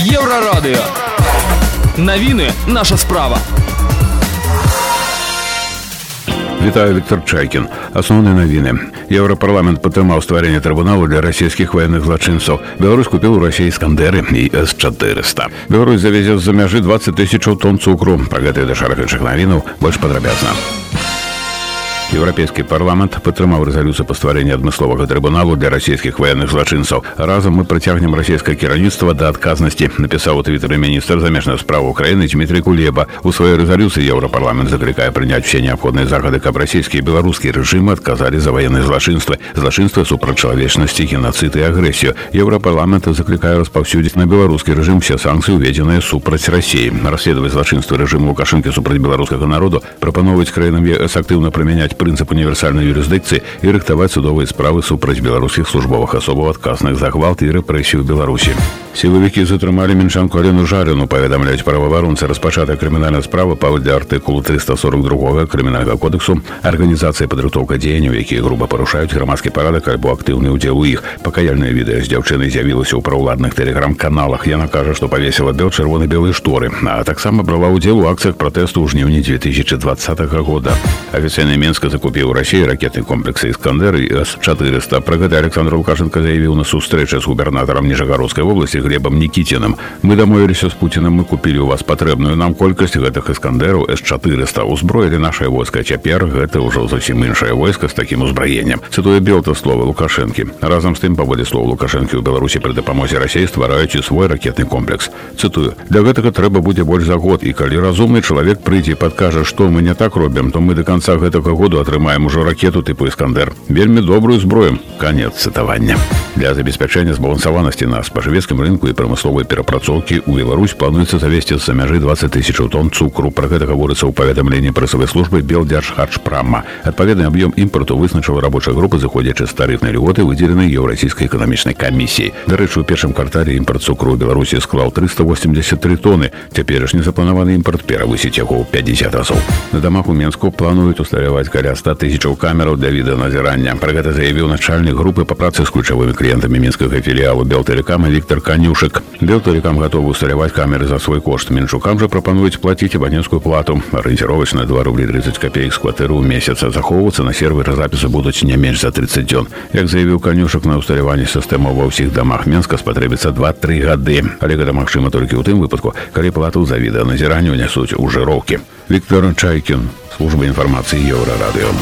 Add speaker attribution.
Speaker 1: Еўрарадыё. Навіны наша справа.
Speaker 2: Вітаю Віктор Чайкін. Асноўныя навіны. Еўрапарламент падтрымаў стварэнне трыбуналу для расійскіх ваенных злачынцаў. Беларусь купіў у рассіі скандеры і С400. Беларусь завезе з-за мяжы 20 тысячаў тонн цукру. Пра гэтыя да шэраг іншых навінаў больш падрабязна. Еўрапейскі парламент падтрымаў рэзалюцыю па стварэнні адмысловага трыбуналу для расійскіх ваенных злачынцаў. Разам мы працягнем расійскае кіраўніцтва да адказнасці, напісаў у твітары міністр замежных справ Украіны Дмітрий Кулеба. У сваёй рэзалюцыі Еўрапарламент заклікае прыняць усе неабходныя захады, каб расійскія і беларускія рэжымы адказалі за ваенныя злачынствы, злачынства супраць чалавечнасці, генацыд і агрэсію. Еўрапарламент заклікае распаўсюдзіць на беларускі рэжым все санкцыі, уведзеныя супраць рассіі. Расследаваць злачынствы рэжыму Лукашэнкі супраць беларускага народу прапановваць краінам ЕС актыўна прымяняць прынцып універсальнай юрысдыкцыі і рыхтаваць судовыя справы супраць беларускіх службовых асобаў адказных за гвалт і рэпрэсію беларусі сілавікі затрымалі меншанку алену жарыну паведамляюць праваабаронцы распачатая крымінальная справа паводле артыкулу 342 крымінальнага кодексу арганізацыя падрыхтоўка дзеянняў якія груба парушаюць грамадскі парадак альбо актыўны ўдзел у іх пакаяльнае відэа з дзяўчынай з'явілася ў праўладных тэлеграм-каналах яна кажа што павесіла бел чырвоны белыя шторы а таксама брала ўдзел у акцыях пратэсту ў жніўні 2020 года афіцыйны менска закупіў у рассіі ракетны комплексы іскандер і с400 пра гэта александр лукашенко заявіў на сустрэчы з губернатарам ніжагародскай вобласці глебам нікіціным мы дамовіліся з пуціным мы купілі у вас патрэбную нам колькасць гэтых іскандераў с400 узброілі нашае войска цяпер гэта ўжо зусім іншае войска з такім узбраеннем цытуе белта слова лукашэнкі разам з тым паводле слов лукашэнкі ў беларусі пры дапамозе рассей ствараюць і свой ракетны комплекс цытую для гэтага трэба будзе больш за год і калі разумны чалавек прыйдзе падкажа што мы не так робім то мы до конца гэтага году атрымаем маем ужо ракету тыпу іскандер вельмі добрую зброю конец цытавання для забеспячэння збалансаванасці на спажывецкім рынку і прамысловай перапрацоўкі у Беларусь плануецца завесці за мяжы 20 тысяч тонн цукру про гэта гаворыцца ў паведамленні прэсавай службы белдзяржхадшпрама адпаведны аб'ём імпорту вызначыла рабочая група заходзячы з тарыфнай льготы выдзеленай еўрасійскай эканамічнай камісіі дарэчы у першым квартале імпорт цукру беларусі склаў 383 тоны цяперашні запланаваны імпорт перавысіць яго ў 50 разоў на дамах у менску плануюць усталяваць каля 100 тысяч тысячаў камераў для відэаназірання пра гэта заявіў начальнік групы па працы з ключавымі кліентамі мінскага філіалу белтэлекама Віктор канюшек белтэлекам гатовы усталяваць камеры за свой кошт меншукам жа прапануюць плаціць абанецкую плату арыенціровачна 2 рублі 30 копеек з кватэры ў месяца захоўвацца на серверы запісу будуць не менш за 30 дзён як заявіў канюшак на усталяванне сістэмаў ва ўсіх дамах менска спатрэбіцца 2-3 гады але гэта магчыма толькі ў тым выпадку калі плату за відэаназіранню нясуць у жыроўкі Wiktor Czajkin, Służba Informacji Euroradio.